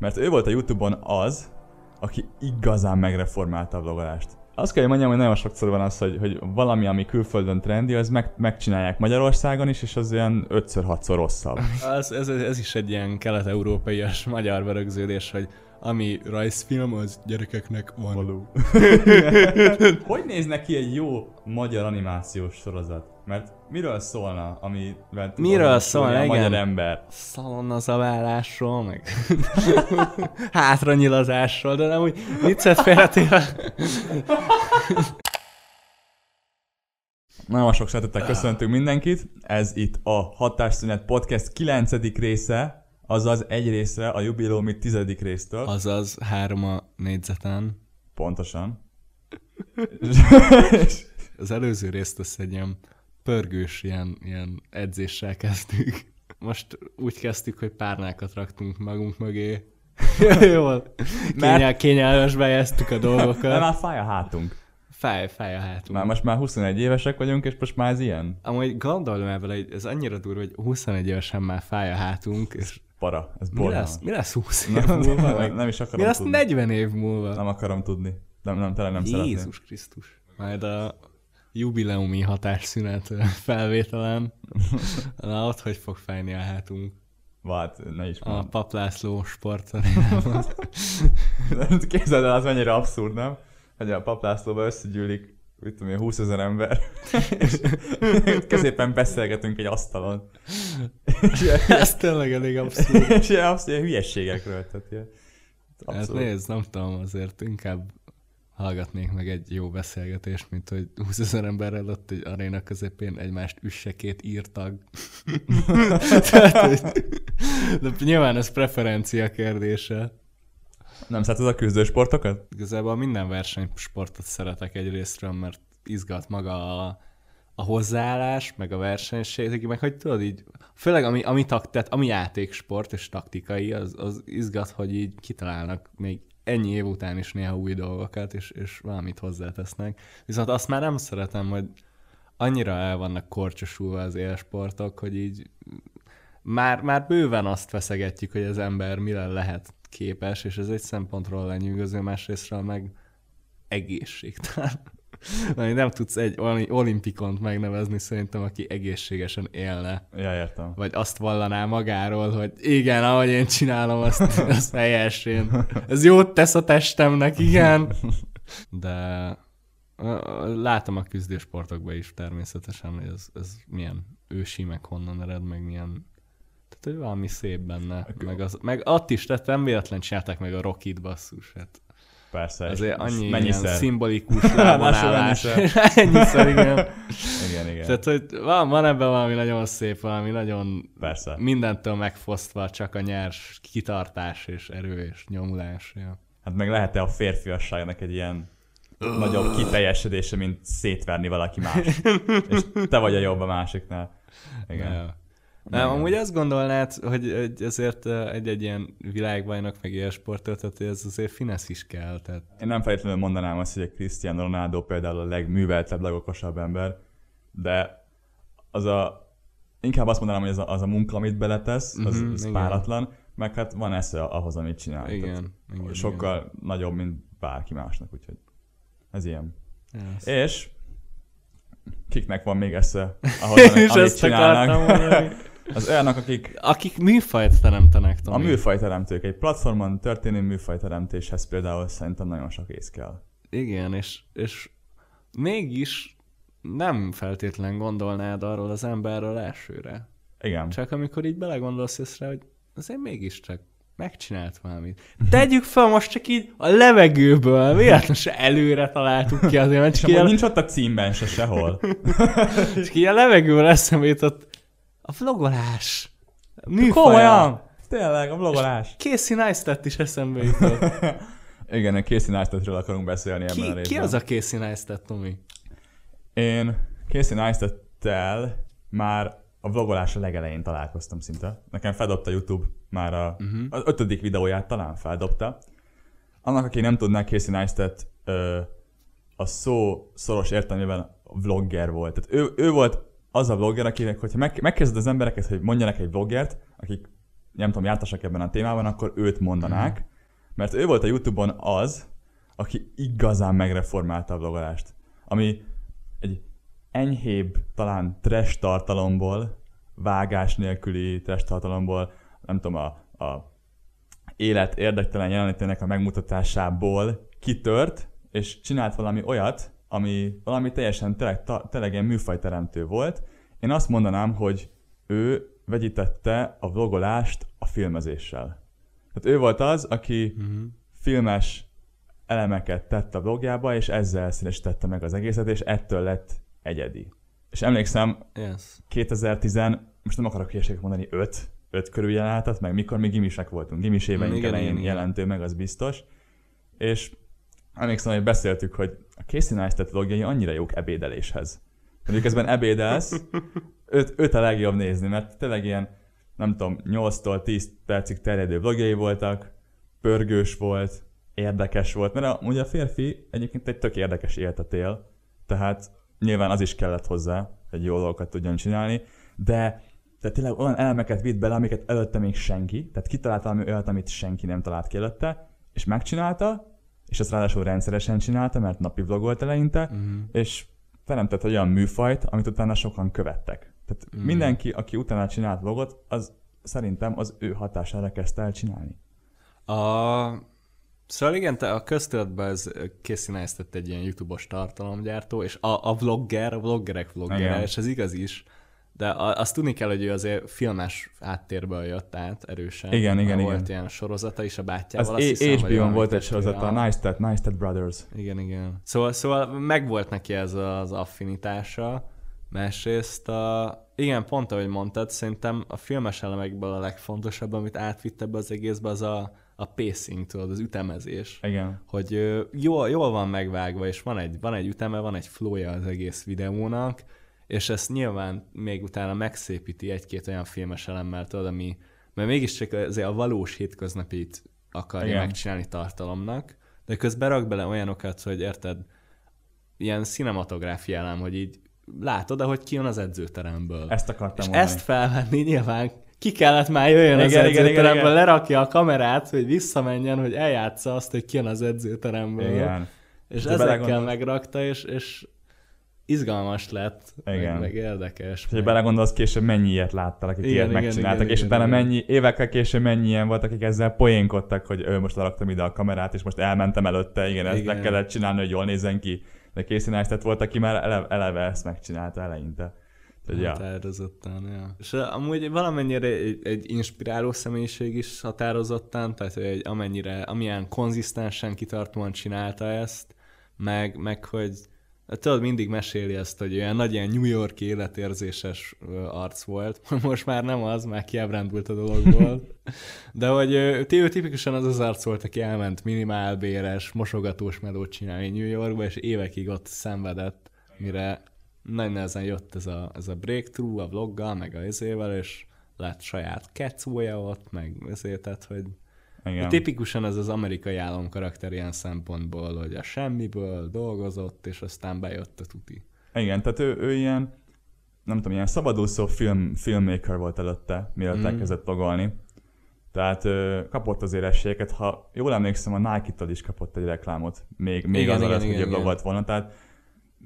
Mert ő volt a Youtube-on az, aki igazán megreformálta a vlogolást. Azt kell, hogy mondjam, hogy nagyon sokszor van az, hogy, hogy valami, ami külföldön trendi, az meg, megcsinálják Magyarországon is, és az olyan 5-6-szor rosszabb. Ez, ez, ez is egy ilyen kelet-európaias magyar berögződés, hogy ami rajzfilm, az gyerekeknek van. Való. hogy néz neki egy jó magyar animációs sorozat? Mert miről szólna, ami Miről szólna, a igen. magyar ember? Szalonnazaválásról, meg hátranyilazásról, de nem úgy viccet félretéve. Nagyon sok szeretettel köszöntünk mindenkit. Ez itt a Hatásszünet Podcast 9. része, azaz egy részre a jubileumi 10. résztől. Azaz három a négyzeten. Pontosan. Az előző részt ilyen pörgős ilyen, ilyen edzéssel kezdtük. Most úgy kezdtük, hogy párnákat raktunk magunk mögé. Jól. Kényel, kényelmesbe helyeztük a De dolgokat. már fáj a hátunk. Fáj, fáj a hátunk. Már most már 21 évesek vagyunk, és most már ez ilyen. Amúgy gondolom vele, hogy ez annyira durva, hogy 21 évesen már fáj a hátunk, és Para, ez mi borzalmas. lesz, mi lesz 20 év Nem, múlva? nem, nem is mi akarom lesz tudni. 40 év múlva? Nem akarom tudni. Nem, nem, tényleg nem szeretném. Jézus Krisztus. Majd a jubileumi hatásszünet felvételen. Na, ott hogy fog fájni a hátunk? Vát, ne is A mondd. Paplászló sport. Képzeld el, az mennyire abszurd, nem? Hogy a paplászlóba összegyűlik, mit tudom én, 20 ezer ember, és középen beszélgetünk egy asztalon. Ez tényleg elég abszurd. és ilyen abszolút ilyen hülyességekről, tehát ilyen, Hát nézd, nem tudom, azért inkább hallgatnék meg egy jó beszélgetést, mint hogy 20 ezer emberrel ott egy aréna közepén egymást üssekét írtag. Tehát, de nyilván ez preferencia kérdése. Nem szereted a küzdősportokat? Igazából minden versenysportot szeretek egyrésztről, mert izgat maga a, a hozzáállás, meg a versenység, meg hogy tudod így, főleg ami, ami, tak, tehát ami játéksport és taktikai, az, az izgat, hogy így kitalálnak még ennyi év után is néha új dolgokat, és, és valamit hozzátesznek. Viszont azt már nem szeretem, hogy annyira el vannak korcsosulva az élsportok, hogy így már, már bőven azt feszegetjük, hogy az ember mire lehet képes, és ez egy szempontról lenyűgöző, másrésztről meg egészségtelen. Nem tudsz egy oli- olimpikont megnevezni szerintem, aki egészségesen élne. Ja, értem. Vagy azt vallaná magáról, hogy igen, ahogy én csinálom, azt, azt helyes én. Ez jót tesz a testemnek, igen. De látom a küzdősportokban is természetesen, hogy ez, ez milyen ősi, meg honnan ered, meg milyen tehát, hogy valami szép benne. Meg, az, meg ott is, tehát nem véletlen csinálták meg a Rockit basszus. Hát Persze. azért annyi ilyen mennyiszer? szimbolikus Lássuk, lábonálás. mennyiszer. Ennyiszer, igen. Igen, igen. Tehát, hogy van, van ebben valami nagyon szép, valami nagyon Persze. mindentől megfosztva csak a nyers kitartás és erő és nyomulás. Ja. Hát meg lehet-e a férfiasságnak egy ilyen nagyobb kiteljesedése, mint szétverni valaki más. És te vagy a jobb a másiknál. Igen. Ja. Nem, amúgy azt gondolnád, hogy, hogy ezért eh, egy-egy ilyen világbajnok meg ilyen sportot, tehát ez azért finesz is kell. Tehát Én nem feltétlenül mondanám azt, hogy a Cristiano Ronaldo például a legműveltebb, legokosabb ember, de az a, inkább azt mondanám, hogy az a, az a munka, amit beletesz, az, Mhm, az igen. páratlan, meg hát van esze ahhoz, amit csinál. igen, Tehát igen, sokkal nagyobb, mint bárki másnak, úgyhogy ez ilyen. igen. Yes. És kiknek van még esze ahhoz, amit, amit csinálnak? Az olyanok, akik Akik műfajt teremtenek, Tomi. a műfajteremtők, egy platformon történő műfajteremtéshez például szerintem nagyon sok ész kell. Igen, és, és mégis nem feltétlen gondolnád arról az emberről elsőre. Igen. Csak amikor így belegondolsz észre, hogy azért mégiscsak megcsinált valamit. Tegyük fel most csak így a levegőből, véletlenül se előre találtuk ki azért, mert És csak így, a, nincs ott a címben se sehol. csak így a levegőből eszembe jutott a vlogolás. Műfaja. Komolyan! Tényleg, a vlogolás. Casey Neistat is eszembe jutott. Igen, a Casey Neistatről akarunk beszélni ebben a Ki, részben. ki az a Casey Neistat, Tomi? Én Casey Neistat-tel már a vlogolás legelején találkoztam szinte. Nekem feldobta YouTube már a, uh-huh. az ötödik videóját talán feldobta. Annak, aki nem tudná, Casey Neistat ö, a szó szoros értelmében vlogger volt. Tehát ő, ő volt az a vlogger, akinek, hogyha meg, megkérdezed az embereket, hogy mondjanak egy vloggert, akik nem tudom, jártasak ebben a témában, akkor őt mondanák, mert ő volt a Youtube-on az, aki igazán megreformálta a vlogolást. Ami egy enyhébb, talán trash tartalomból, vágás nélküli trash tartalomból, nem tudom, a, a élet érdektelen jelenetének a megmutatásából kitört, és csinált valami olyat, ami valami teljesen tényleg, tényleg ilyen műfajteremtő volt. Én azt mondanám, hogy ő vegyítette a vlogolást a filmezéssel. Tehát ő volt az, aki uh-huh. filmes elemeket tett a vlogjába, és ezzel színesítette meg az egészet, és ettől lett egyedi. És emlékszem, Yes. 2010, most nem akarok hülyeséget mondani, 5, 5 körül jelenhetett meg, mikor mi gimisek voltunk. Gimis éveink elején jelentő meg, az biztos. És emlékszem, hogy beszéltük, hogy a Casey Neistat vlogjai annyira jók ebédeléshez. Hogy közben ebédelsz, őt, őt a legjobb nézni, mert tényleg ilyen, nem tudom, 8-tól 10 percig terjedő vlogjai voltak, pörgős volt, érdekes volt, mert a, ugye a férfi egyébként egy tök érdekes életet él, tehát nyilván az is kellett hozzá, hogy jó dolgokat tudjon csinálni, de de tényleg olyan elemeket vitt bele, amiket előtte még senki, tehát kitalálta valami olyat, amit senki nem talált ki előtte, és megcsinálta, és ezt ráadásul rendszeresen csinálta, mert napi vlogolt eleinte, Uh-huh. és teremtett olyan műfajt, amit utána sokan követtek. Tehát mm. mindenki, aki utána csinált vlogot, az szerintem az ő hatására kezdte el csinálni. A... Szóval igen, te a köztudatban ez Casey Neistat egy ilyen YouTube-os tartalomgyártó, és a, a vlogger, a vloggerek vloggere, Igen. és ez igaz is, de azt tudni kell, hogy ő azért filmes háttérből jött át erősen. Igen, igen, Volt igen. ilyen sorozata is a Az bátyjával. HBO-n valami volt egy sorozata, a Neistat, Neistat Brothers. Igen, igen. Szóval, szóval megvolt neki ez az affinitása, másrészt a... Igen, pont ahogy mondtad, szerintem a filmes elemekből a legfontosabb, amit átvitt ebbe az egészbe, az a, a pacing, tudod, az ütemezés. Igen. Hogy jól, jól van megvágva, és van egy, van egy üteme, van egy flowja az egész videónak, és ezt nyilván még utána megszépíti egy-két olyan filmes elemmel, tudod, ami, mert mégiscsak azért a valós hétköznapit akarja Igen. megcsinálni tartalomnak, de közben rak bele olyanokat, hogy érted, ilyen cinematográfia elem, hogy így látod, ahogy kijön az edzőteremből. Ezt akartam és mondani. ezt felvenni nyilván ki kellett már jöjjön az Igen, igen, edzőteremből, igen, igen. lerakja a kamerát, hogy visszamenjen, hogy eljátsza azt, hogy kijön az edzőteremből. Igen. És De ezekkel belegondolsz- megrakta, és, és izgalmas lett, Igen. meg, meg érdekes. Ha meg... belegondolsz, később mennyi ilyet láttal, akik Igen, ilyet igen, megcsináltak, igen, és igen, utána igen. mennyi, évekkel később mennyi ilyen volt, akik ezzel poénkodtak, hogy ő most leraktam ide a kamerát, és most elmentem előtte, igen, ezt Igen. meg kellett csinálni, hogy jól nézzen ki. De Casey Neistat volt, aki már eleve, eleve ezt megcsinálta eleinte. Tehát, ja. Határozottan, ja. És uh, amúgy valamennyire egy, egy inspiráló személyiség is határozottan, tehát egy, amennyire, amilyen konzisztensen, kitartóan csinálta ezt, meg, meg hogy tudod, mindig meséli ezt, hogy olyan nagy ilyen New York életérzéses arc volt. Most már nem az, már kiábrándult a dologból. De hogy ő tipikusan az az arc volt, aki elment minimálbéres, mosogatós melót csinálni New Yorkba, és évekig ott szenvedett, mire nagy nehezen jött ez a, ez a breakthrough a vloggal, meg a izével, és lett saját kecója ott, meg ezért, tehát, hogy Igen. tipikusan ez az amerikai állam karakter ilyen szempontból, hogy a semmiből dolgozott, és aztán bejött a tuti. Igen, tehát ő, ő ilyen, nem tudom, ilyen szabadúszó film, filmmaker volt előtte, mielőtt Mm. elkezdett vlogolni. Tehát ö, kapott azért esélyeket, ha jól emlékszem, a Nike-tól is kapott egy reklámot, még, még Igen, az igen, alatt, hogy igen, igen. vlogolt volna. Tehát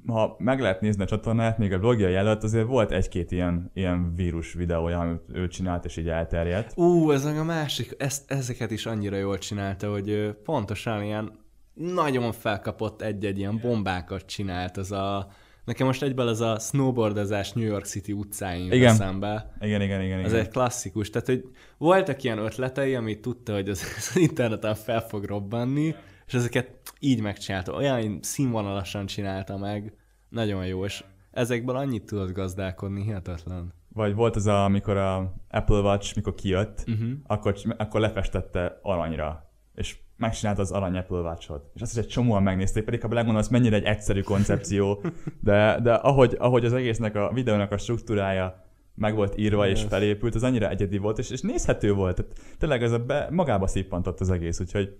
ha meg lehet nézni a csatornát, még a vlogjai előtt azért volt egy-két ilyen, ilyen vírus videója, amit ő csinált, és így elterjedt. Ú, ez meg a másik, ezt, ezeket is annyira jól csinálta, hogy pontosan ilyen nagyon felkapott egy-egy ilyen bombákat csinált, ez a Nekem most egyből ez a snowboardozás New York City utcáin Igen. eszembe. Igen, igen, igen. Ez igen. egy klasszikus. Tehát, hogy voltak ilyen ötletei, amit tudta, hogy az, az interneten fel fog robbanni, és ezeket így megcsinálta. Olyan színvonalasan csinálta meg. Nagyon jó, és ezekből annyit tudod gazdálkodni, hihetetlen. Vagy volt az, a, amikor a Apple Watch, mikor kijött, Uh-huh. akkor, akkor lefestette aranyra, és megcsinálta az arany Apple Watch-ot. És azt is egy csomóan megnézték, pedig ha belegondolsz, mennyire egy egyszerű koncepció, de, de ahogy, ahogy az egésznek a videónak a struktúrája meg volt írva és Yes. felépült, az annyira egyedi volt, és, és nézhető volt. Tehát tényleg ez a be, magába szippantott az egész, úgyhogy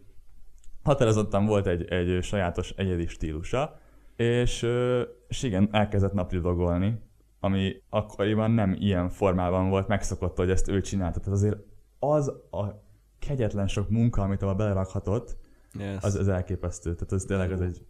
határozottan volt egy, egy sajátos egyedi stílusa, és, és igen, elkezdett napli vlogolni, ami akkoriban nem ilyen formában volt megszokott, hogy ezt ő csinálta. Tehát azért az a kegyetlen sok munka, amit abba belerakhatott, Yes. az, az elképesztő. Tehát az tényleg az egy,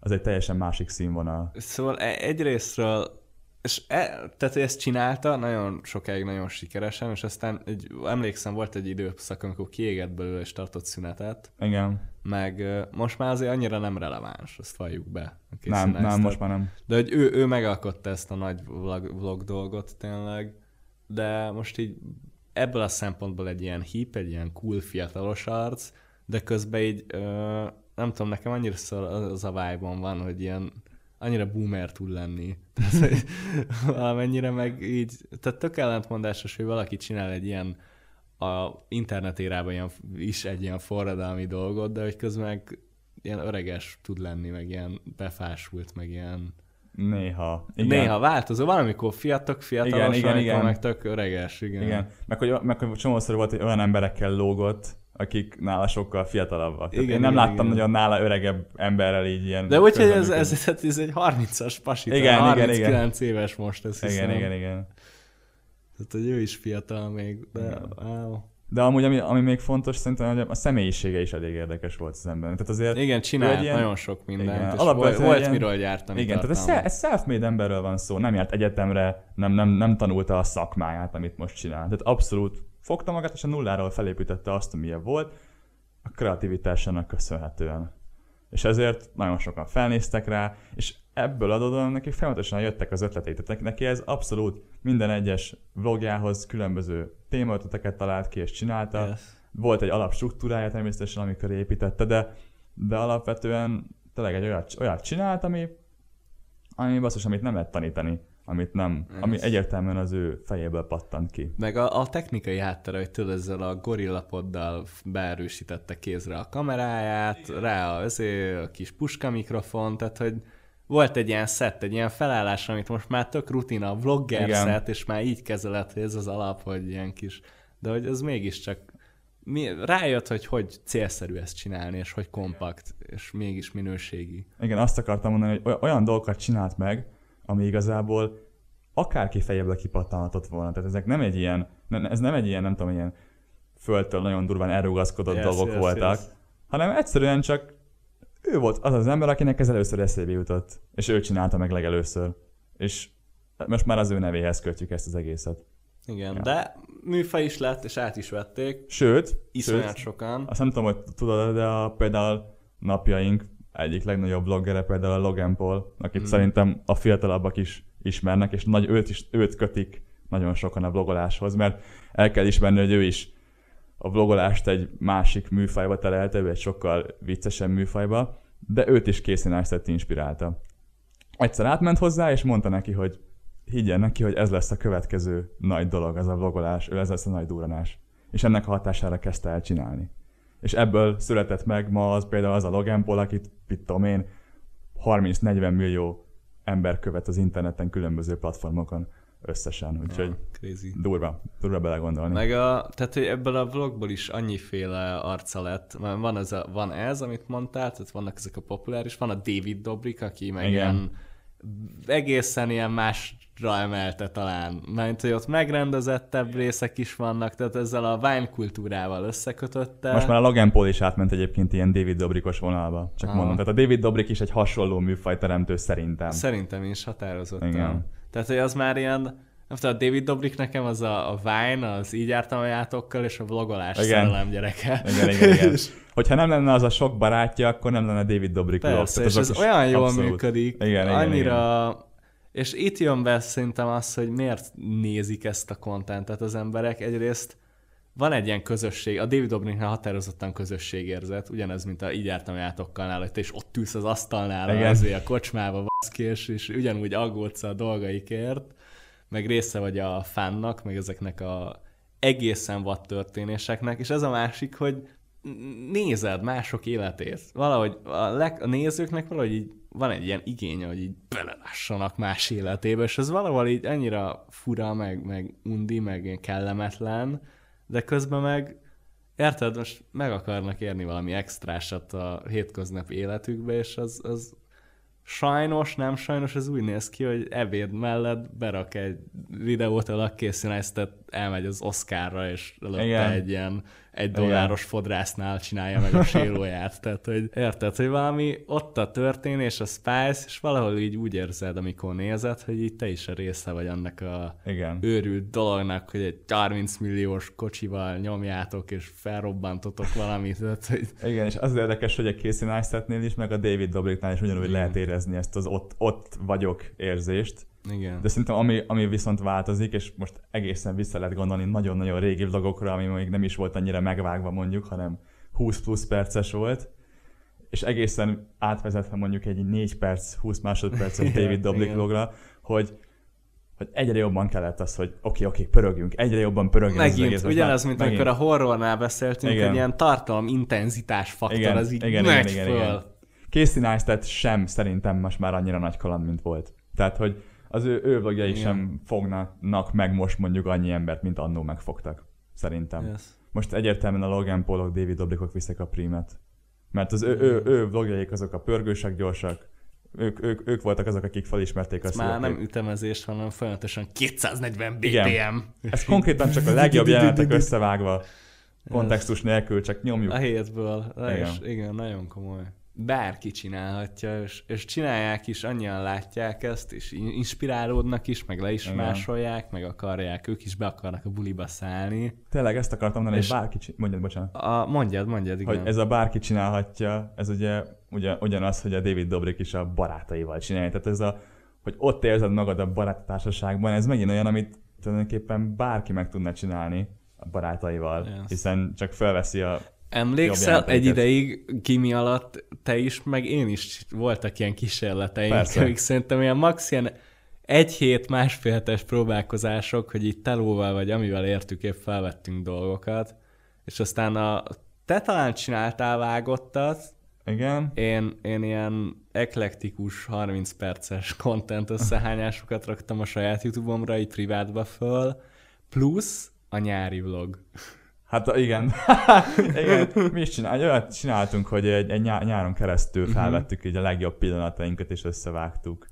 az egy teljesen másik színvonal. Szóval e- egyrésztről, és e, tehát ő ezt csinálta nagyon sokáig, nagyon sikeresen, és aztán egy, emlékszem, volt egy időszak, amikor kiégett belőle és tartott szünetet, Igen. Meg most már azért annyira nem releváns, azt valljuk be. Nem, nem, most már nem. De hogy ő, ő megalkotta ezt a nagy vlog, vlog dolgot tényleg, de most így ebből a szempontból egy ilyen hip, egy ilyen cool fiatalos arc, de közben így, ö, nem tudom, nekem annyira szor az a vibe van, hogy ilyen annyira boomer tud lenni. Tehát, hogy valamennyire meg így, tehát tök ellentmondásos, hogy valaki csinál egy ilyen a internet érában ilyen, is egy ilyen forradalmi dolgot, de hogy közben meg ilyen öreges tud lenni, meg ilyen befásult, meg ilyen Néha. igen. Néha változó, valamikor fiatok, fiatalos, Igen, igen, amikor igen. meg tök öreges, igen. Igen. Meg hogy, meg hogy csomószor volt, hogy olyan emberekkel lógott, akik nála sokkal fiatalabbak. Igen, én nem igen, láttam igen. nagyon nála öregebb emberrel így ilyen De úgyhogy ez, ez, ez, ez egy 30-as pasi, Igen, igen, igen, 39 igen, éves most, ezt Igen, hiszem. igen, igen. Tehát, hogy ő is fiatal még, de wow. De amúgy, ami, ami még fontos, szerintem hogy a személyisége is elég érdekes volt az embernek. Tehát azért Igen, csinált ilyen- nagyon sok mindent, Igen, és alapvetően volt, volt ilyen- miről gyártani Igen, tehát ez, ez self-made emberről van szó, nem járt egyetemre, nem, nem, nem tanulta a szakmáját, amit most csinál. Tehát abszolút fogta magát, és a nulláról felépítette azt, amilyen volt, a kreativitásának köszönhetően. És ezért nagyon sokan felnéztek rá, és ebből adódóan neki folyamatosan jöttek az ötletei. Tehát neki ez abszolút minden egyes vlogjához különböző témaötleteket talált ki és csinálta. Yes. Volt egy alapstruktúrája természetesen, amikor építette, de, de alapvetően tényleg egy olyat, olyat csinált, ami, ami basszus, amit nem lehet tanítani, amit nem, ami Ez- egyértelműen az ő fejéből pattant ki. Meg a, a technikai háttere, hogy tudod, ezzel a gorillapoddal beerősítette kézre a kameráját, rá a, azért, a kis puska mikrofon, tehát hogy volt egy ilyen szett, egy ilyen felállás, amit most már tök rutina, vlogger Igen. szett, és már így kezeled, hogy ez az alap, hogy ilyen kis, de hogy ez mégiscsak mi, rájött, hogy hogy célszerű ezt csinálni, és hogy kompakt, és mégis minőségi. Igen, azt akartam mondani, hogy oly- olyan dolgokat csinált meg, ami igazából akárki fejéből kipattanhatott volna. Tehát ezek nem egy ilyen, ez nem egy ilyen, nem tudom, ilyen földtől nagyon durván elrugaszkodott Yes, dolgok yes, voltak, yes. hanem egyszerűen csak ő volt az az ember, akinek ez először eszébe jutott, és ő csinálta meg legelőször. És most már az ő nevéhez kötjük ezt az egészet. Igen, Ja. de műfaj is lett, és át is vették, Sőt, iszonyat sőt sokan. azt nem tudom, hogy tudod, de a, például napjaink egyik legnagyobb bloggere például a Logan Paul, akit Mm. szerintem a fiatalabbak is ismernek, és nagy, őt, is, őt kötik nagyon sokan a blogoláshoz, mert el kell ismerni, hogy ő is a vlogolást egy másik műfajba terelte, egy sokkal viccesebb műfajba, de őt is Casey Neistat inspirálta. Egyszer átment hozzá, és mondta neki, hogy higgyen neki, hogy ez lesz a következő nagy dolog, ez a vlogolás, ő ez lesz a nagy duranás. És ennek a hatására kezdte el csinálni. És ebből született meg ma az például az a Logan Paul, akit, mit tudom én, 30-40 millió ember követ az interneten különböző platformokon összesen, úgyhogy Ah, crazy. durva, durva belegondolni. Meg a, tehát, hogy ebből a vlogból is annyiféle arca lett. Mert Van ez, a, van ez, amit mondtál, tehát vannak ezek a populáris, van a David Dobrik, aki meg Igen. ilyen egészen ilyen másra emelte talán. Mert hogy ott megrendezettebb részek is vannak, tehát ezzel a Vine kultúrával összekötötte. Most már a Logan Paul is átment egyébként ilyen David Dobrikos vonalba, csak Aha. mondom. Tehát a David Dobrik is egy hasonló műfajteremtő szerintem. Szerintem is határozottan. Igen. Tehát, hogy az már ilyen, nem tudom, a David Dobrik nekem az a, a Vine, az így jártam a játokkal, és a vlogolás Igen. szerelem gyereke. Igen, igen, igen. Hogyha nem lenne az a sok barátja, akkor nem lenne David Dobrik. Persze, Tehát és ez olyan jól abszolút- működik, Igen, igen, annyira... És itt jön be szerintem az, hogy miért nézik ezt a kontentet az emberek. Egyrészt van egy ilyen közösség, a David Dobriknál határozottan közösségérzet, ugyanez, mint a így jártam játokkal te is ott ülsz az asztalnál, Igen. azért a kocsmába és, és ugyanúgy aggódsz a dolgaikért, meg része vagy a fánnak, meg ezeknek a egészen vad történéseknek, és ez a másik, hogy nézed mások életét. Valahogy a, leg, a nézőknek valahogy így van egy ilyen igénye, hogy így belelássanak más életébe, és ez valahol így annyira fura, meg, meg undi, meg ilyen kellemetlen, de közben meg érted, most meg akarnak érni valami extrásat a hétköznapi életükbe, és az, az sajnos, nem sajnos, ez úgy néz ki, hogy ebéd mellett berak egy videót a készíten elmegy az Oscarra, és előtte Igen. egy ilyen egy dolláros fodrásznál csinálja meg a séróját. Tehát, hogy érted, hogy valami ott a történés, a Spice, és valahol így úgy érzed, amikor nézed, hogy így te is a része vagy annak a Igen. őrült dolognak, hogy egy 30 milliós kocsival nyomjátok, és felrobbantotok valamit. Tehát, hogy Igen, és az érdekes, hogy a Casey Neistat-nél is, meg a David Dobriknál is ugyanúgy Igen. lehet érezni ezt az ott, ott vagyok érzést. Igen. De szerintem ami, ami viszont változik, és most egészen vissza lehet gondolni nagyon-nagyon régi vlogokra, ami még nem is volt annyira megvágva mondjuk, hanem 20 plusz perces volt, és egészen átvezetve mondjuk egy 4 perc, 20 másodperces David Dobrik vlogra, hogy hogy egyre jobban kellett az, hogy oké, oké, pörögjünk, egyre jobban pörögjünk. az Megint, egész. Most ugyanaz, mint megint. amikor a horrornál beszéltünk, Igen. hogy ilyen tartalom intenzitás faktor, Igen, az így igen, megy igen, föl. igen, igen. Casey Neistat sem szerintem most már annyira nagy kaland, mint volt. Tehát, hogy az ő, ő vlogjai Igen. sem fognak meg most mondjuk annyi embert, mint annó megfogtak. Szerintem. Yes. Most egyértelműen a Logan Paulok, David Dobrikok viszik a prímet. Mert az ő, ő, ő vlogjaik azok a pörgősek, gyorsak. Ők, ők, ők voltak azok, akik felismerték azt, már nem ütemezés, hanem folyamatosan 240 BPM. Igen. Ez konkrétan csak a legjobb jelenetek összevágva, kontextus nélkül, csak nyomjuk. A hétből. Igen. Igen. És igen, nagyon komoly. Bárki csinálhatja, és, és csinálják is, annyian látják ezt, és in- inspirálódnak is, meg le is Igen. másolják, meg akarják, ők is be akarnak a buliba szállni. Tényleg ezt akartam mondani, És- hogy bárki csin... Mondjad, bocsánat. A, mondjad, mondjad, igen. Hogy ez a bárki csinálhatja, ez ugye ugyan, ugyanaz, hogy a David Dobrik is a barátaival csinálja. Tehát ez a, hogy ott érzed magad a baráttársaságban, ez megint olyan, amit tulajdonképpen bárki meg tudna csinálni a barátaival, Yes. hiszen csak felveszi a... Emlékszel, egy ideig Gimi alatt te is, meg én is voltak ilyen kísérleteink, Persze. amik szerintem ilyen max ilyen egy hét, másfél hetes próbálkozások, hogy itt telóval vagy amivel értük, épp felvettünk dolgokat, és aztán a, te talán csináltál vágottat, Igen? én, én ilyen eklektikus 30 perces content összehányásokat raktam a saját YouTube-omra, így privátba föl, plusz a nyári vlog. Hát igen. igen. Mi is csinál, olyat csináltunk, hogy egy, egy nyá- nyáron keresztül Mhm. felvettük így a legjobb pillanatainkat és összevágtuk.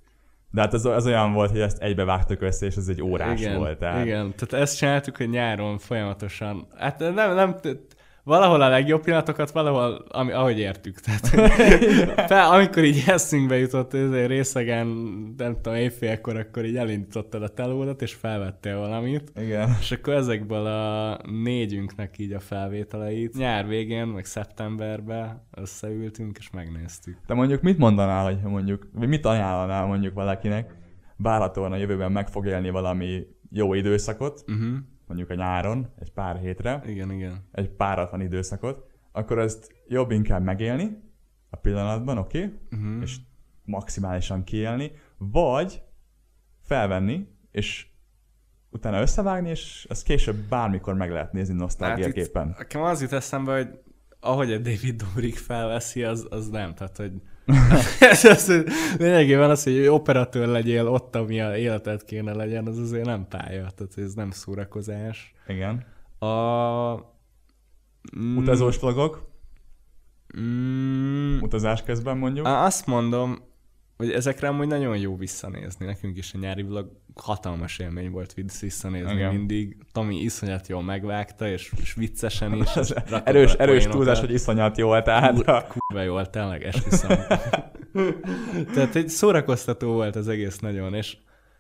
De hát az, az olyan volt, hogy ezt egybe vágtuk össze, és ez egy órás igen, volt. Tehát... Igen, tehát ezt csináltuk, hogy nyáron folyamatosan, hát nem, nem, valahol a legjobb pillanatokat, valahol, ami, ahogy értük. Tehát, fel, amikor így eszünkbe jutott ez részegen, nem tudom, éjfélkor, akkor így elindítottad a telódat, és felvettél valamit. Igen. És akkor ezekből a négyünknek így a felvételeit nyár végén, meg szeptemberben összeültünk, és megnéztük. De mondjuk mit mondanál, hogy mondjuk, vagy mit ajánlanál mondjuk valakinek, várhatóan a jövőben meg fog élni valami jó időszakot, Uh-huh. Mondjuk a nyáron, egy pár hétre, Igen, igen. egy páratlan időszakot, akkor ezt jobb inkább megélni a pillanatban, oké, okay? Uh-huh. és maximálisan kiélni, vagy felvenni, és utána összevágni, és ezt később bármikor meg lehet nézni nosztalgiaképpen. Hát Nekem az jut eszembe, hogy ahogy a David Dobrik felveszi, az, az nem. Tehát, hogy ez, ez, lényegében az, hogy operatőr legyél ott, ami a életed kéne legyen, az azért nem pálya. Tehát ez nem szórakozás. Igen. A... Mm, Utazós vlogok, Mm, utazás közben mondjuk. Azt mondom, hogy ezekre amúgy nagyon jó visszanézni. Nekünk is a nyári vlog hatalmas élmény volt vissz- visszanézni Igen. mindig. Tomi iszonyat jól megvágta, és, és viccesen is. és rakott erős, erős túlzás, hogy iszonyat jó, tehát Kur- kurva jól, tényleg, esküszöm. Tehát egy szórakoztató volt az egész nagyon, és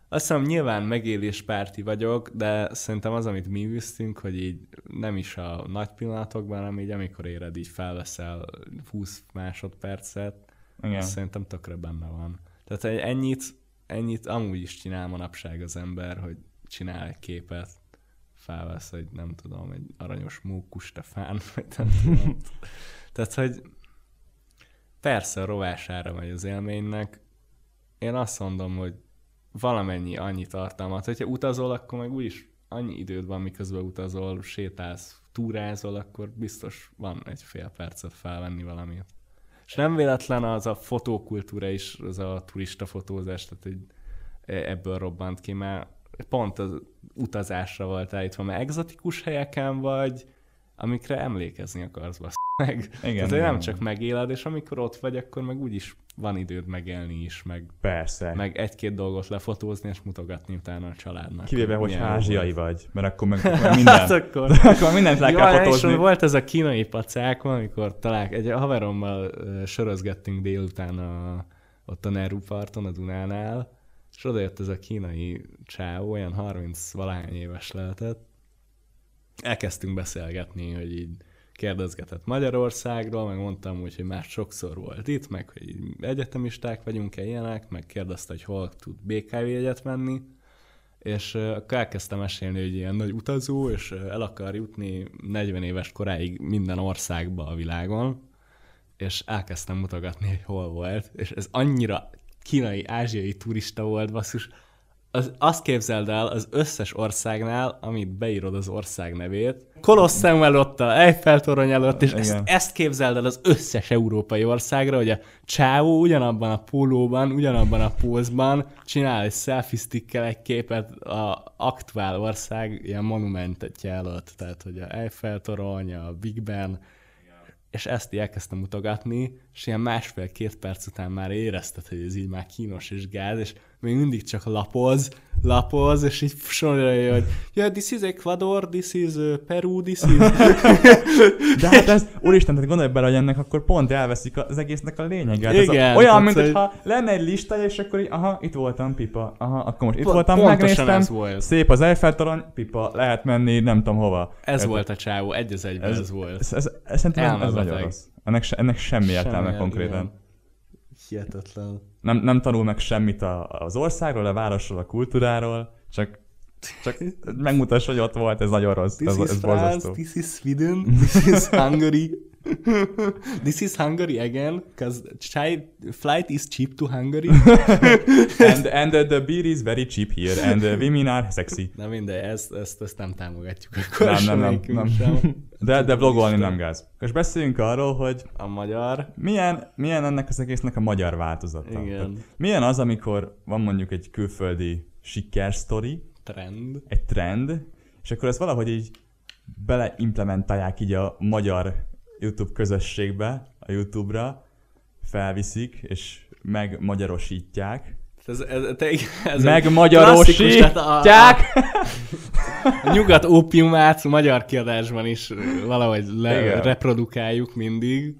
azt hiszem nyilván megéléspárti vagyok, de szerintem az, amit mi üztünk, hogy így nem is a nagy pillanatokban, hanem így amikor éred, így felveszel 20 másodpercet, igen. az szerintem tökre benne van. Tehát egy ennyit, ennyit amúgy is csinál manapság az ember, hogy csinál egy képet, felvesz egy, nem tudom, egy aranyos mókustefán, vagy nem tudom. Tehát, hogy persze a rovására megy az élménynek. Én azt mondom, hogy valamennyi annyi tartalmat. Hogyha utazol, akkor meg úgyis annyi időd van, miközben utazol, sétálsz, túrázol, akkor biztos van egy fél percet felvenni valamit. És nem véletlen az a fotókultúra is, az a turista fotózás, tehát egy, ebből robbant ki, mert pont az utazásra volt állítva, mert egzotikus helyeken vagy, amikre emlékezni akarsz, basz. meg. Igen, Tehát igen. nem csak megéled, és amikor ott vagy, akkor meg úgyis van időd megélni is, meg, Persze. meg egy-két dolgot lefotózni, és mutogatni utána a családnak. Kivéve, hogy ázsiai vagy, mert akkor meg, meg minden. Hát akkor... akkor mindent le kell fotózni. volt ez a kínai pacák, amikor talál, egy haverommal ö, sörözgettünk délután a, ott a Neru parton, a Dunánál, és odajött ez a kínai csáó, olyan 30 valahány éves lehetett. Elkezdtünk beszélgetni, hogy így kérdezgetett Magyarországról, meg mondtam úgy, hogy már sokszor volt itt, meg hogy egyetemisták vagyunk-e ilyenek, meg kérdezte, hogy hol tud BKV jegyet venni, és akkor elkezdtem mesélni, hogy ilyen nagy utazó, és el akar jutni 40 éves koráig minden országba a világon, és elkezdtem mutogatni, hogy hol volt, és ez annyira kínai, ázsiai turista volt, basszus, az, azt képzeld el az összes országnál, amit beírod az ország nevét, Kolosseum előtt, a Eiffel torony előtt, és ezt, Igen. ezt képzeld el az összes európai országra, hogy a csáó ugyanabban a pólóban, ugyanabban a pózban csinál egy selfie stickkel egy képet a aktuál ország ilyen monumentetje előtt, tehát hogy a Eiffel torony, a Big Ben, és ezt így elkezdtem mutogatni, és ilyen másfél-két perc után már érezted, hogy ez így már kínos és gáz, és még mindig csak lapoz, lapoz, és így sorolja, hogy yeah, this is Ecuador, this is Peru, this is... De hát ez, úristen, tehát gondolj bele, hogy ennek akkor pont elveszik az egésznek a lényeget. Ez Igen, a, olyan, mint hogy- hogyha lenne egy listája, és akkor így, aha, itt voltam, pipa, aha, akkor most itt Pont- voltam, megnéztem, ez volt. szép az Eiffel torony, pipa, lehet menni, nem tudom hova. Ez Érted? volt a csávó, egy az egyben ez, ez volt. Ez, ez, ez, szerintem ez, nagyon rossz. Ennek, ennek semmi értelme Semmi- konkrétan. igen. Hihetetlen. Nem, nem tanul meg semmit a, az országról, a városról, a kultúráról, csak, csak megmutass, hogy ott volt, ez nagyon rossz. This ez, is ez France, borzasztó. this is Sweden, this is Hungary. This is Hungary again, because flight is cheap to Hungary. And, and uh, the beer is very cheap here, and the women are sexy. Na mindegy, ezt, ezt, ezt nem támogatjuk akkor Nem, nem, nem, nem. sem. De, de vlogolni nem gáz. És beszéljünk arról, hogy A magyar, milyen, milyen ennek az egésznek a magyar változata. Igen. Tehát milyen az, amikor van mondjuk egy külföldi sikersztori, trend. egy trend, és akkor ezt valahogy így beleimplementálják így a magyar YouTube közösségbe, a YouTube-ra, felviszik, és megmagyarosítják. Ez, ez, te, ez Megmagyarosítják! a, a, nyugat ópiumát magyar kiadásban is valahogy le, Igen. reprodukáljuk mindig,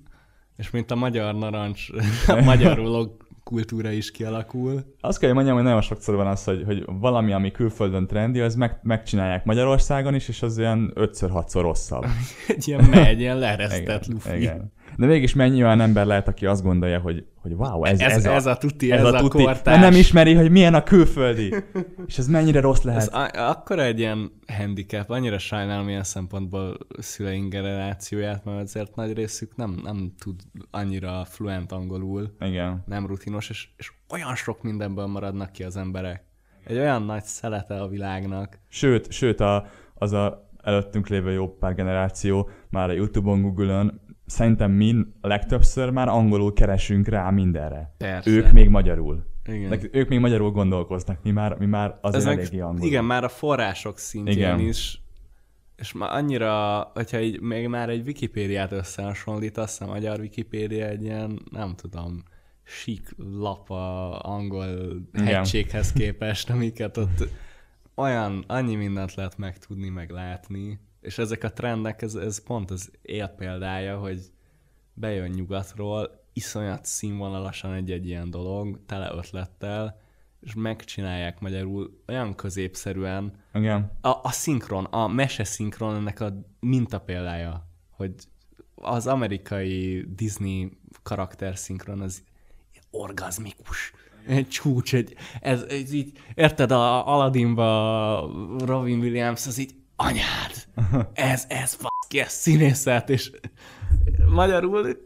és mint a magyar narancs, a magyar vlog kultúra is kialakul. Azt kell, hogy mondjam, hogy nagyon sokszor van az, hogy, hogy valami, ami külföldön trendi, az meg, megcsinálják Magyarországon is, és az olyan 5-6-szor rosszabb. Egy ilyen megy, ilyen leeresztett lufi. igen. De mégis mennyi olyan ember lehet, aki azt gondolja, hogy, hogy wow, ez, Ez, ez, a, ez a tuti, ez, ez a, tuti, kortárs. mert nem ismeri, hogy milyen a külföldi. És ez mennyire rossz lehet. Ez a- akkora egy ilyen handicap, annyira sajnálom ilyen szempontból szüleink generációját, mert azért nagy részük nem, nem tud annyira fluent angolul, Igen. nem rutinos, és, és olyan sok mindenből maradnak ki az emberek. Egy olyan nagy szelete a világnak. Sőt, sőt a, az a előttünk lévő jó pár generáció már a Youtube-on, Google-on szerintem mi legtöbbször már angolul keresünk rá mindenre. Persze. Ők még magyarul. Igen. Nek- ők még magyarul gondolkoznak, mi már, mi már azért Ez meg- eléggé angol. Igen, már a források szintjén Igen. is, és már annyira, hogyha így még már egy Wikipédiát összehasonlítasz, a magyar Wikipédia egy ilyen, nem tudom, sík lap a angol Igen. hegységhez képest, amiket ott olyan, annyi mindent lehet megtudni, meg látni, és ezek a trendek, ez, ez pont az élpéldája, hogy bejön nyugatról, iszonyat színvonalasan egy-egy ilyen dolog, tele ötlettel, és megcsinálják magyarul olyan középszerűen, Igen. a, a szinkron, a mese szinkron ennek a mintapéldája, hogy az amerikai Disney karakter szinkron az orgazmikus. Egy csúcs, egy, ez, ez így, érted, a Aladdinba Robin Williams, az így, anyád, ez, ez, faszki, ez színészet, és magyarul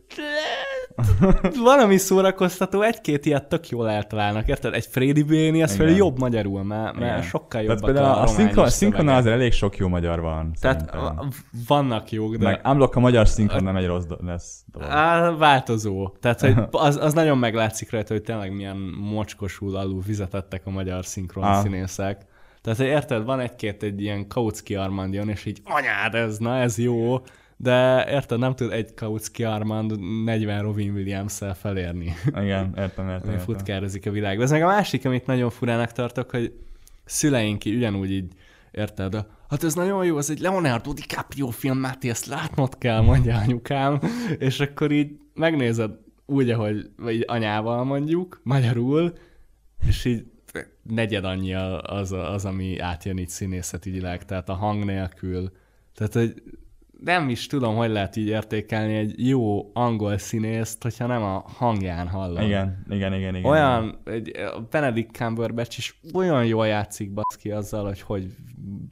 valami szórakoztató, egy-két ilyet tök jól eltalálnak, érted? Egy Freddy Béni, az fel jobb magyarul, mert, mert Igen. sokkal Tehát jobbak például a, a, a szinkron, azért elég sok jó magyar van. Tehát szerintem. vannak jók, de Meg unblock a magyar szinkron nem egy rossz do- lesz dolog. á, változó. Tehát hogy az, az nagyon meglátszik rajta, hogy tényleg milyen mocskosul alul fizetettek a magyar szinkron Ah. színészek. Tehát, érted, van egy-két egy ilyen Kautsky Armand és így anyád ez, na ez jó, de érted, nem tud egy Kautsky Armand 40 Robin Williams-szel felérni. Igen, értem, értem. értem. Futkározik a világban. Ez meg a másik, amit nagyon furának tartok, hogy szüleink ugyanúgy így, érted, hát ez nagyon jó, ez egy Leonardo DiCaprio film, Máté, ezt látnod kell, mondja anyukám, és akkor így megnézed úgy, ahogy vagy anyával mondjuk, magyarul, és így negyed annyi az, az, ami átjön itt színészetileg, tehát a hang nélkül. Tehát, hogy nem is tudom, hogy lehet így értékelni egy jó angol színészt, hogyha nem a hangján hallom. Igen, igen, igen. igen olyan, egy, Benedict Cumberbatch is olyan jól játszik baszki azzal, hogy hogy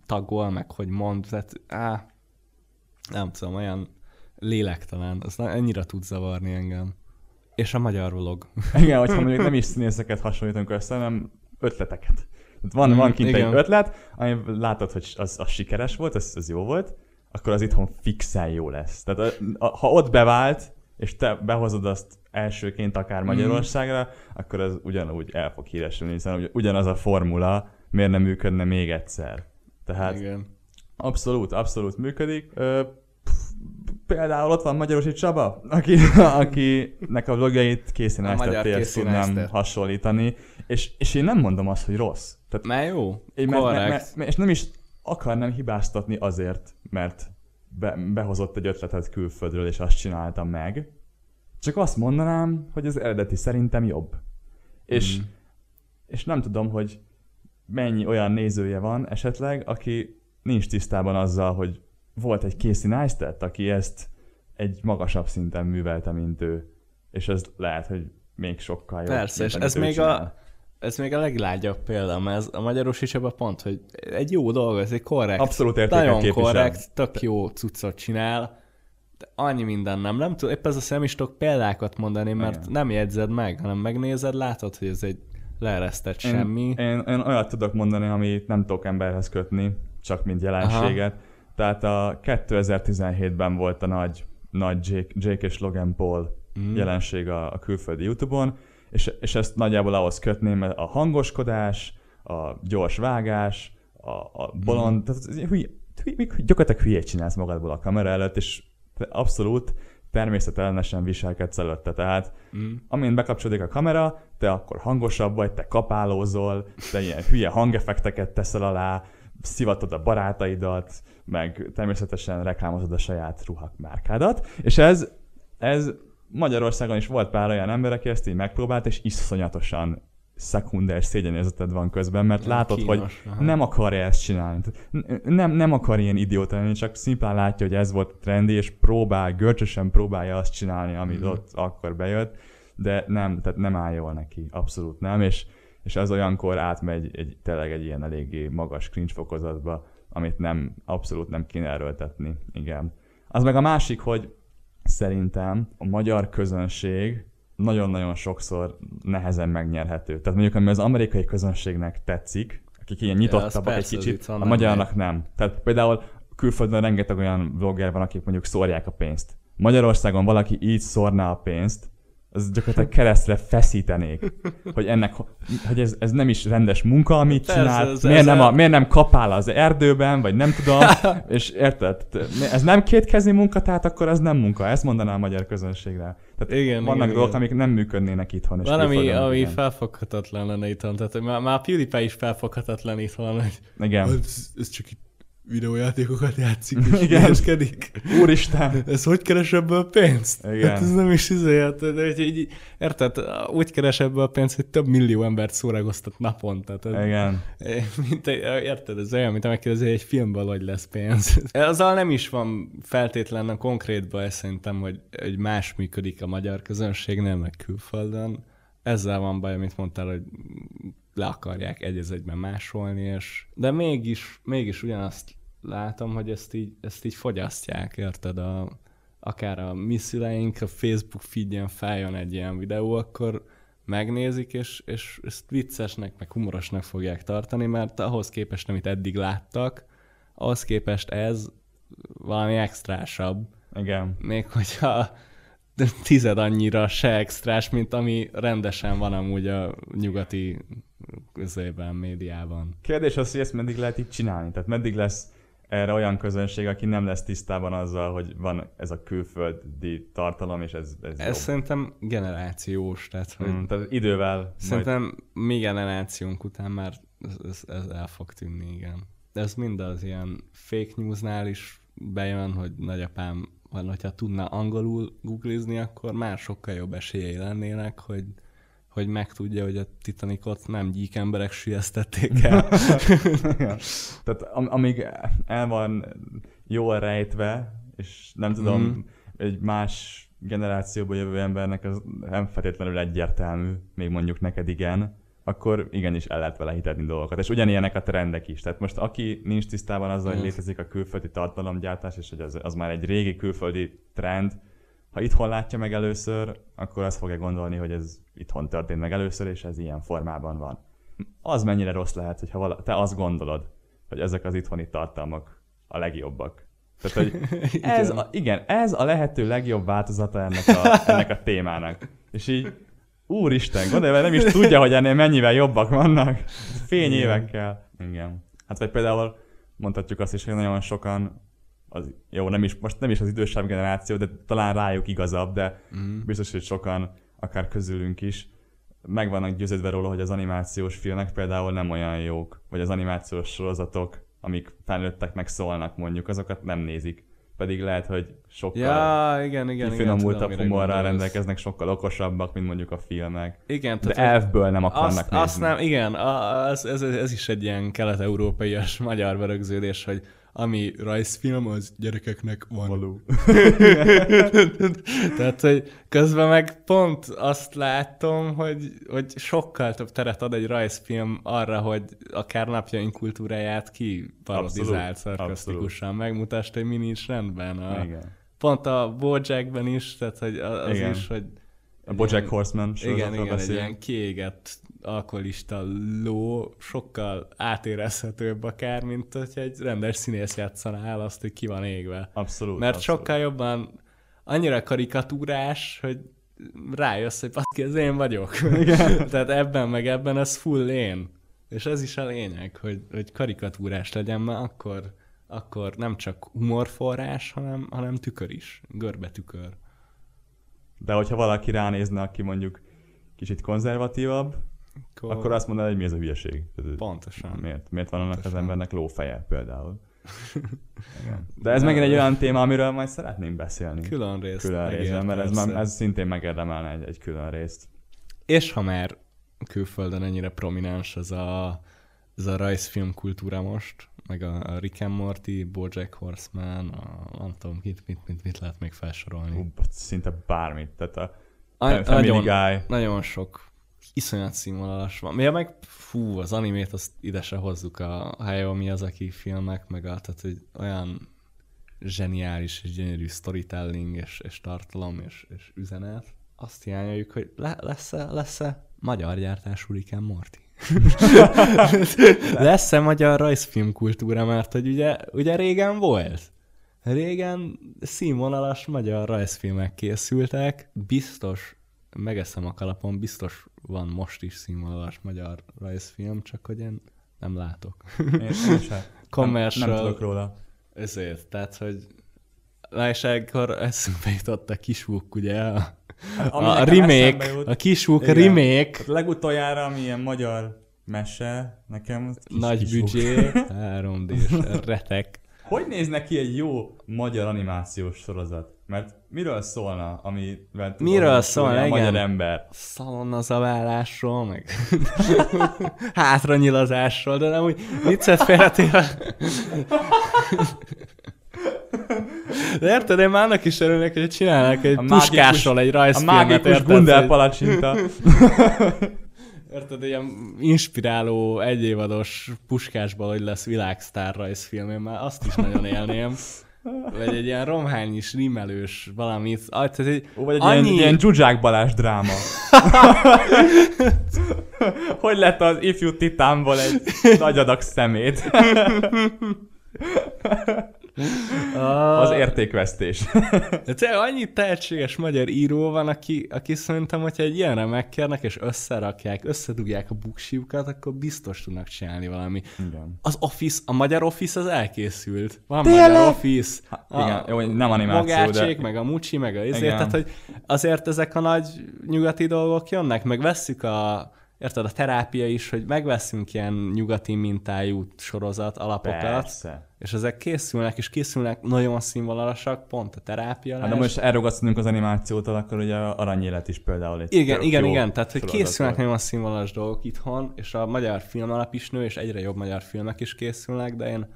tagol, meg hogy mond, tehát á, nem tudom, olyan lélektelen, az ennyire tud zavarni engem. És a magyar vlog. Igen, hogyha mondjuk nem is színészeket hasonlítunk össze, hanem ötleteket. Van, mm, van kint igen. egy ötlet, ami látod, hogy az, az sikeres volt, az, az jó volt, akkor az itthon fixen jó lesz. Tehát a, a, ha ott bevált, és te behozod azt elsőként akár mhm. Magyarországra, mm. akkor az ugyanúgy el fog híresülni, hiszen ugyanaz a formula miért nem működne még egyszer. Tehát Igen. abszolút, abszolút működik. Ö, például ott van Magyarosi Csaba, aki, akinek a vlogjait Neistat tudnám hasonlítani, és, és én nem mondom azt, hogy rossz. Tehát, mert jó, én, mert, mert, mert, mert, és nem is akarnám hibáztatni azért, mert be, behozott egy ötletet külföldről, és azt csináltam meg. Csak azt mondanám, hogy az eredeti szerintem jobb. És, mm. és nem tudom, hogy mennyi olyan nézője van esetleg, aki nincs tisztában azzal, hogy volt egy Casey Neistat, aki ezt egy magasabb szinten művelte, mint ő. És ez lehet, hogy még sokkal jobb. Persze, és ez még, a, ez még a leglágyabb példa, mert ez a magyaros is pont, hogy egy jó dolog, ez egy korrekt, Abszolút nagyon képvisel. korrekt, tök jó cuccot csinál, de annyi minden nem. Nem tudom, épp ez a nem is tudok példákat mondani, mert Igen. nem jegyzed meg, hanem megnézed, látod, hogy ez egy leeresztett én, semmi. Én, én olyat tudok mondani, amit nem tudok emberhez kötni, csak mint jelenséget. Aha. Tehát a 2017-ben volt a nagy, nagy Jake, Jake és Logan Paul mm. jelenség a, a külföldi YouTube-on, és, és ezt nagyjából ahhoz kötném, a hangoskodás, a gyors vágás, a, a bolond, mm. tehát hülye, hülye, gyakorlatilag hülyét csinálsz magadból a kamera előtt, és abszolút természetellenesen viselkedsz előtte. Tehát mm. amint bekapcsolódik a kamera, te akkor hangosabb vagy, te kapálózol, te ilyen hülye hangeffekteket teszel alá, szivatod a barátaidat, meg természetesen reklámozod a saját ruhak márkádat, és ez, ez Magyarországon is volt pár olyan ember, aki ezt így megpróbált, és iszonyatosan szekunder szégyenérzeted van közben, mert nem látod, kínos, hogy aha. nem akarja ezt csinálni. Nem, nem akar ilyen idióta lenni, csak szimplán látja, hogy ez volt trendi, és próbál, görcsösen próbálja azt csinálni, amit mm. ott akkor bejött, de nem, tehát nem áll jól neki, abszolút nem, és, és az olyankor átmegy egy, tényleg egy ilyen eléggé magas cringe fokozatba, amit nem, abszolút nem kéne erőltetni, igen. Az meg a másik, hogy szerintem a magyar közönség nagyon-nagyon sokszor nehezen megnyerhető. Tehát mondjuk, ami az amerikai közönségnek tetszik, akik ilyen nyitottabbak ja, egy kicsit, a magyarnak nem. Tehát például külföldön rengeteg olyan vlogger van, akik mondjuk szórják a pénzt. Magyarországon valaki így szórná a pénzt, az gyakorlatilag keresztre feszítenék, hogy ennek, hogy ez, ez nem is rendes munka, amit Persze, csinál, ez, miért, ez nem a, miért nem kapál az erdőben, vagy nem tudom, és érted, ez nem kétkezi munka, tehát akkor ez nem munka, ezt mondaná a magyar közönségre. Tehát igen, vannak igen, dolgok, igen. amik nem működnének itthon. Van, ami, ami felfoghatatlan lenne itthon, tehát már, már PewDiePie is felfoghatatlan itthon. Hogy igen. Ez, ez csak itt videójátékokat játszik és hülyeskedik. Úristen! Ez hogy keres ebből pénzt? Igen. Hát ez nem is izé, hát, de, így, érted? Úgy keres ebből pénzt, hogy több millió embert szórakoztat naponta. Tehát, Igen. Mint, érted? Ez olyan, mint megkérdezi, egy filmből hogy lesz pénz. Azzal nem is van feltétlenül konkrétban, ez szerintem, hogy, hogy más működik a magyar közönségnél, meg külföldön. Ezzel van baj, amit mondtál, hogy le akarják egy egyben másolni, és de mégis, mégis ugyanazt látom, hogy ezt így, ezt így fogyasztják, érted? A, akár a mi szüleink a Facebook feedjen feljön egy ilyen videó, akkor megnézik, és, és ezt viccesnek, meg humorosnak fogják tartani, mert ahhoz képest, amit eddig láttak, ahhoz képest ez valami extrásabb. Igen. Még hogyha tized annyira se extrás, mint ami rendesen van amúgy a nyugati közében, médiában. Kérdés az, hogy ezt meddig lehet így csinálni? Tehát meddig lesz erre olyan közönség, aki nem lesz tisztában azzal, hogy van ez a külföldi tartalom, és ez, ez Ez jobb. szerintem generációs, tehát hogy Mm, tehát idővel majd Szerintem mi generációnk után már ez, ez, ez el fog tűnni, igen. De ez mind az ilyen fake newsnál is bejön, hogy nagyapám, vagy hogyha tudna angolul googlizni, akkor már sokkal jobb esélyei lennének, hogy, hogy megtudja, hogy a Titanicot nem gyík emberek sülyeztették el. Tehát am- amíg el van jól rejtve, és nem tudom, Mhm. egy más generációból jövő embernek az nem feltétlenül egyértelmű, még mondjuk neked igen, akkor igenis el lehet vele hitetni dolgokat. És ugyanilyenek a trendek is. Tehát most aki nincs tisztában azzal, hogy Mhm. létezik a külföldi tartalomgyártás, és hogy az, az már egy régi külföldi trend, ha itthon látja meg először, akkor azt fogja gondolni, hogy ez itthon történt meg először, és ez ilyen formában van. Az mennyire rossz lehet, hogyha vala, te azt gondolod, hogy ezek az itthoni tartalmak a legjobbak. Tehát, hogy ez a, igen, ez a lehető legjobb változata ennek a, ennek a témának. És így, úristen, gondolj, mert nem is tudja, hogy ennél mennyivel jobbak vannak. Fény évekkel. Igen. Hát vagy például mondhatjuk azt is, hogy nagyon sokan, az, jó, nem is, most nem is az idősebb generáció, de talán rájuk igazabb, de Mm. biztos, hogy sokan, akár közülünk is, meg vannak győződve róla, hogy az animációs filmek például nem olyan jók, vagy az animációs sorozatok, amik felnőtteknek szólnak mondjuk, azokat nem nézik. Pedig lehet, hogy sokkal Ja, igen, igen, igen. kifinomultabb mire humorral rendelkeznek, sokkal okosabbak, mint mondjuk a filmek. Igen, De elfből nem akarnak azt, nézni. azt nem, igen, az, ez, ez is egy ilyen kelet-európaias magyar berögződés, hogy ami rajzfilm, az gyerekeknek van. Való. Tehát, hogy közben meg pont azt látom, hogy, hogy sokkal több teret ad egy rajzfilm arra, hogy akár napjaink kultúráját ki parodizált Abszolút, szarkasztikusan, megmutasd, hogy mi nincs rendben. A, Igen. pont a Bojackben is, tehát hogy az Igen. is, hogy A Bojack Horseman igen, igen, egy beszélünk. ilyen kiégett alkoholista ló sokkal átérezhetőbb akár, mint hogyha egy rendes színész játszaná el azt, hogy ki van égve. Abszolút. Mert abszolút. sokkal jobban annyira karikatúrás, hogy rájössz, hogy baszki, ez én vagyok. Igen. Tehát ebben meg ebben ez full én. És ez is a lényeg, hogy, hogy karikatúrás legyen, mert akkor, akkor nem csak humorforrás, hanem, hanem tükör is. Görbe tükör. De hogyha valaki ránézne, aki mondjuk kicsit konzervatívabb, Akkor, akkor azt mondaná, hogy mi ez a hülyeség. Pontosan. Miért? Miért van annak az embernek lófeje például? Igen. De ez megint egy olyan téma, amiről majd szeretnénk beszélni. Külön részt. külön részben, mert ez, már, ez szintén megérdemelne egy, egy külön részt. És ha már külföldön ennyire prominens ez a, ez a rajzfilm kultúra most, meg a, a Rick and Morty, Bojack Horseman, a, nem tudom, mit, mit, mit, mit lehet még felsorolni. Ú, szinte bármit. Tehát a A, nagyon, Guy. nagyon sok iszonyat színvonalas van. Ja, meg fú, az animét azt ide se hozzuk a Hayao Miyazaki filmek, meg a, tehát hogy olyan zseniális és gyönyörű storytelling és, és tartalom és, és üzenet. Azt hiányoljuk, hogy le, lesz-e, lesz-e magyar gyártású Rick Morty? lesz-e magyar rajzfilm kultúra, mert hogy ugye, ugye régen volt. Régen színvonalas magyar rajzfilmek készültek, biztos, megeszem a kalapon, biztos van most is színvonalas magyar rajzfilm, csak hogy én nem látok. Én, én sem. Nem, Commercial. nem tudok róla. Ezért, tehát, hogy na és ekkor eszünkbe jutott a kisvúk, ugye, a, Ami a, a remake, a kisvúk Igen. remake, Tehát legutoljára, ami ilyen magyar mese, nekem az kis, nagy büdzsé, 3D-s retek. Hogy néz neki egy jó magyar animációs sorozat? Mert miről szólna, amivel tud Miről szólna, a magyar ember? szalonna zaválásról, meg hátranyilazásról, de nem úgy viccet félretéve. De érted, én már annak is örülnék, hogy csinálnak egy A mágikus- puskásról egy A rajzfilmet, mágikus érted? Gundel hogy- palacsinta. Érted, ilyen inspiráló egyévados puskásból, hogy lesz világsztár rajzfilm, én már azt is nagyon élném. Vagy egy ilyen romhányis, rímelős valamit. Ah, tehát egy, Ó, Vagy egy annyi... ilyen, ilyen Zsuzsák Balázs dráma. hogy lett az ifjú titánból egy nagy adag szemét? Értékvesztés. De tényleg annyi tehetséges magyar író van, aki, aki szerintem, hogyha egy ilyenre megkérnek, és összerakják, összedugják a buksiukat, akkor biztos tudnak csinálni valami. Igen. Az Office, a magyar Office az elkészült. Van Tényleg? magyar Office. Ha, igen, jó, nem animáció, Mogácsék, de- meg a Mucsi, meg a izé, Igen. tehát hogy azért ezek a nagy nyugati dolgok jönnek, meg vesszük a Érted, a terápia is, hogy megveszünk ilyen nyugati mintájú sorozat alapokat, Persze. És ezek készülnek, és készülnek nagyon színvonalasak, pont a terápia. Hát de most elrugasztunk az animációtól, akkor ugye a aranyélet is például egy Igen, igen, igen, tehát hogy készülnek nagyon színvonalas dolgok itthon, és a magyar film alap is nő, és egyre jobb magyar filmek is készülnek, de én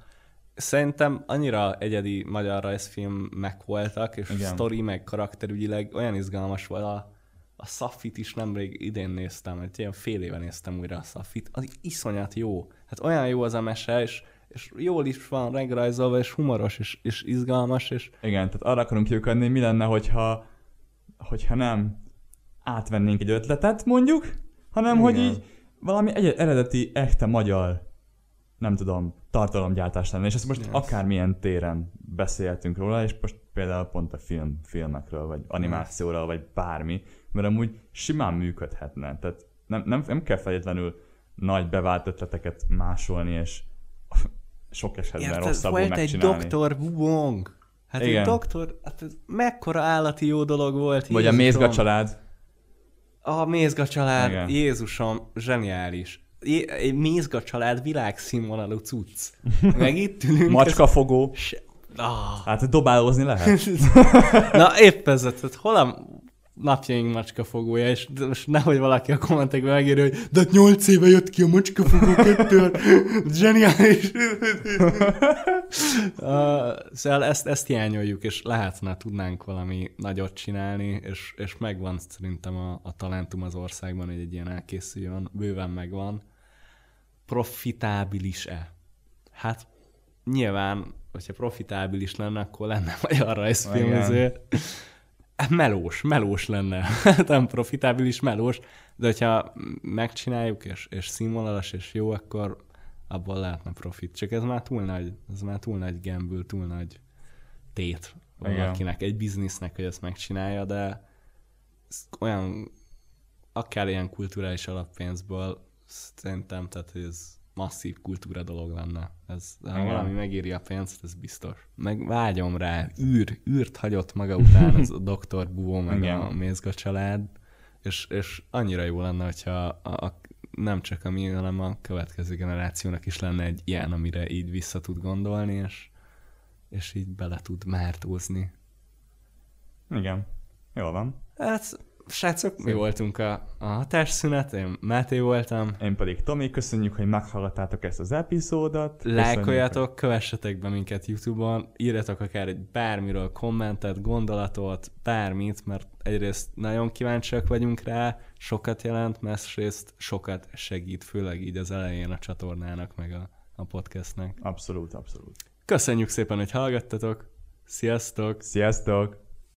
szerintem annyira egyedi magyar rajzfilmek voltak, és Igen. Sztori, meg karakterügyileg olyan izgalmas volt a, a Safit is nemrég idén néztem, egy ilyen fél éve néztem újra a Safit, az iszonyat jó. Hát olyan jó az a mese, és, és jól is van megrajzolva, és humoros, és, és izgalmas, és Igen, tehát arra akarunk kiukadni, mi lenne, hogyha, hogyha nem átvennénk egy ötletet, mondjuk, hanem Igen. hogy így valami egy eredeti, echte magyar, nem tudom, tartalomgyártás lenne. És ezt most Yes. akármilyen téren beszéltünk róla, és most például pont a film, filmekről, vagy animációról, vagy bármi, mert amúgy simán működhetne. Tehát nem, nem, nem kell feltétlenül nagy bevált ötleteket másolni, és sok esetben Érted, rosszabbul volt egy megcsinálni. doktor Wong. Hát Igen. egy doktor, hát ez mekkora állati jó dolog volt. Vagy a Jézusom. Mézga család. A Mézga család, Igen. Jézusom, zseniális. Egy Mézga család világszínvonalú cucc. Meg itt ülünk. Macskafogó. ez- Se... Ah. Hát dobálózni lehet. Na épp ez, tehát hol a napjaink macskafogója, és most nehogy valaki a kommentekben megírja, hogy de 8 éve jött ki a macskafogó kettő, zseniális. uh, szóval ezt, ezt hiányoljuk, és lehetne, tudnánk valami nagyot csinálni, és, és megvan szerintem a, a talentum az országban, hogy egy ilyen elkészüljön, bőven megvan. Profitábilis-e? Hát nyilván, hogyha profitábilis lenne, akkor lenne magyar rajzfilm, ezért melós, melós lenne. Nem profitábilis, melós, de hogyha megcsináljuk, és, és színvonalas, és jó, akkor abból lehetne profit. Csak ez már túl nagy, ez már túl nagy gamble, túl nagy tét Igen. valakinek, egy biznisznek, hogy ezt megcsinálja, de olyan, akár ilyen kulturális alappénzből, szerintem, tehát hogy ez masszív kultúra dolog lenne. Ez, ha Igen. valami megéri a pénzt, ez biztos. Meg vágyom rá, űr, űrt hagyott maga után az a Dr. Búvó, meg Igen. a Mézga család, és, és annyira jó lenne, hogyha a, a, nem csak a mi, hanem a következő generációnak is lenne egy ilyen, amire így vissza tud gondolni, és, és így bele tud mártózni. Igen. Jól van. Hát, srácok, mi voltunk a, a hatásszünet, én Máté voltam. Én pedig Tomi, köszönjük, hogy meghallgattátok ezt az epizódot. Lájkoljatok, kövessetek be minket YouTube-on, írjatok akár egy bármiről kommentet, gondolatot, bármit, mert egyrészt nagyon kíváncsiak vagyunk rá, sokat jelent, másrészt sokat segít, főleg így az elején a csatornának, meg a, a podcastnek. Abszolút, abszolút. Köszönjük szépen, hogy hallgattatok, sziasztok! Sziasztok!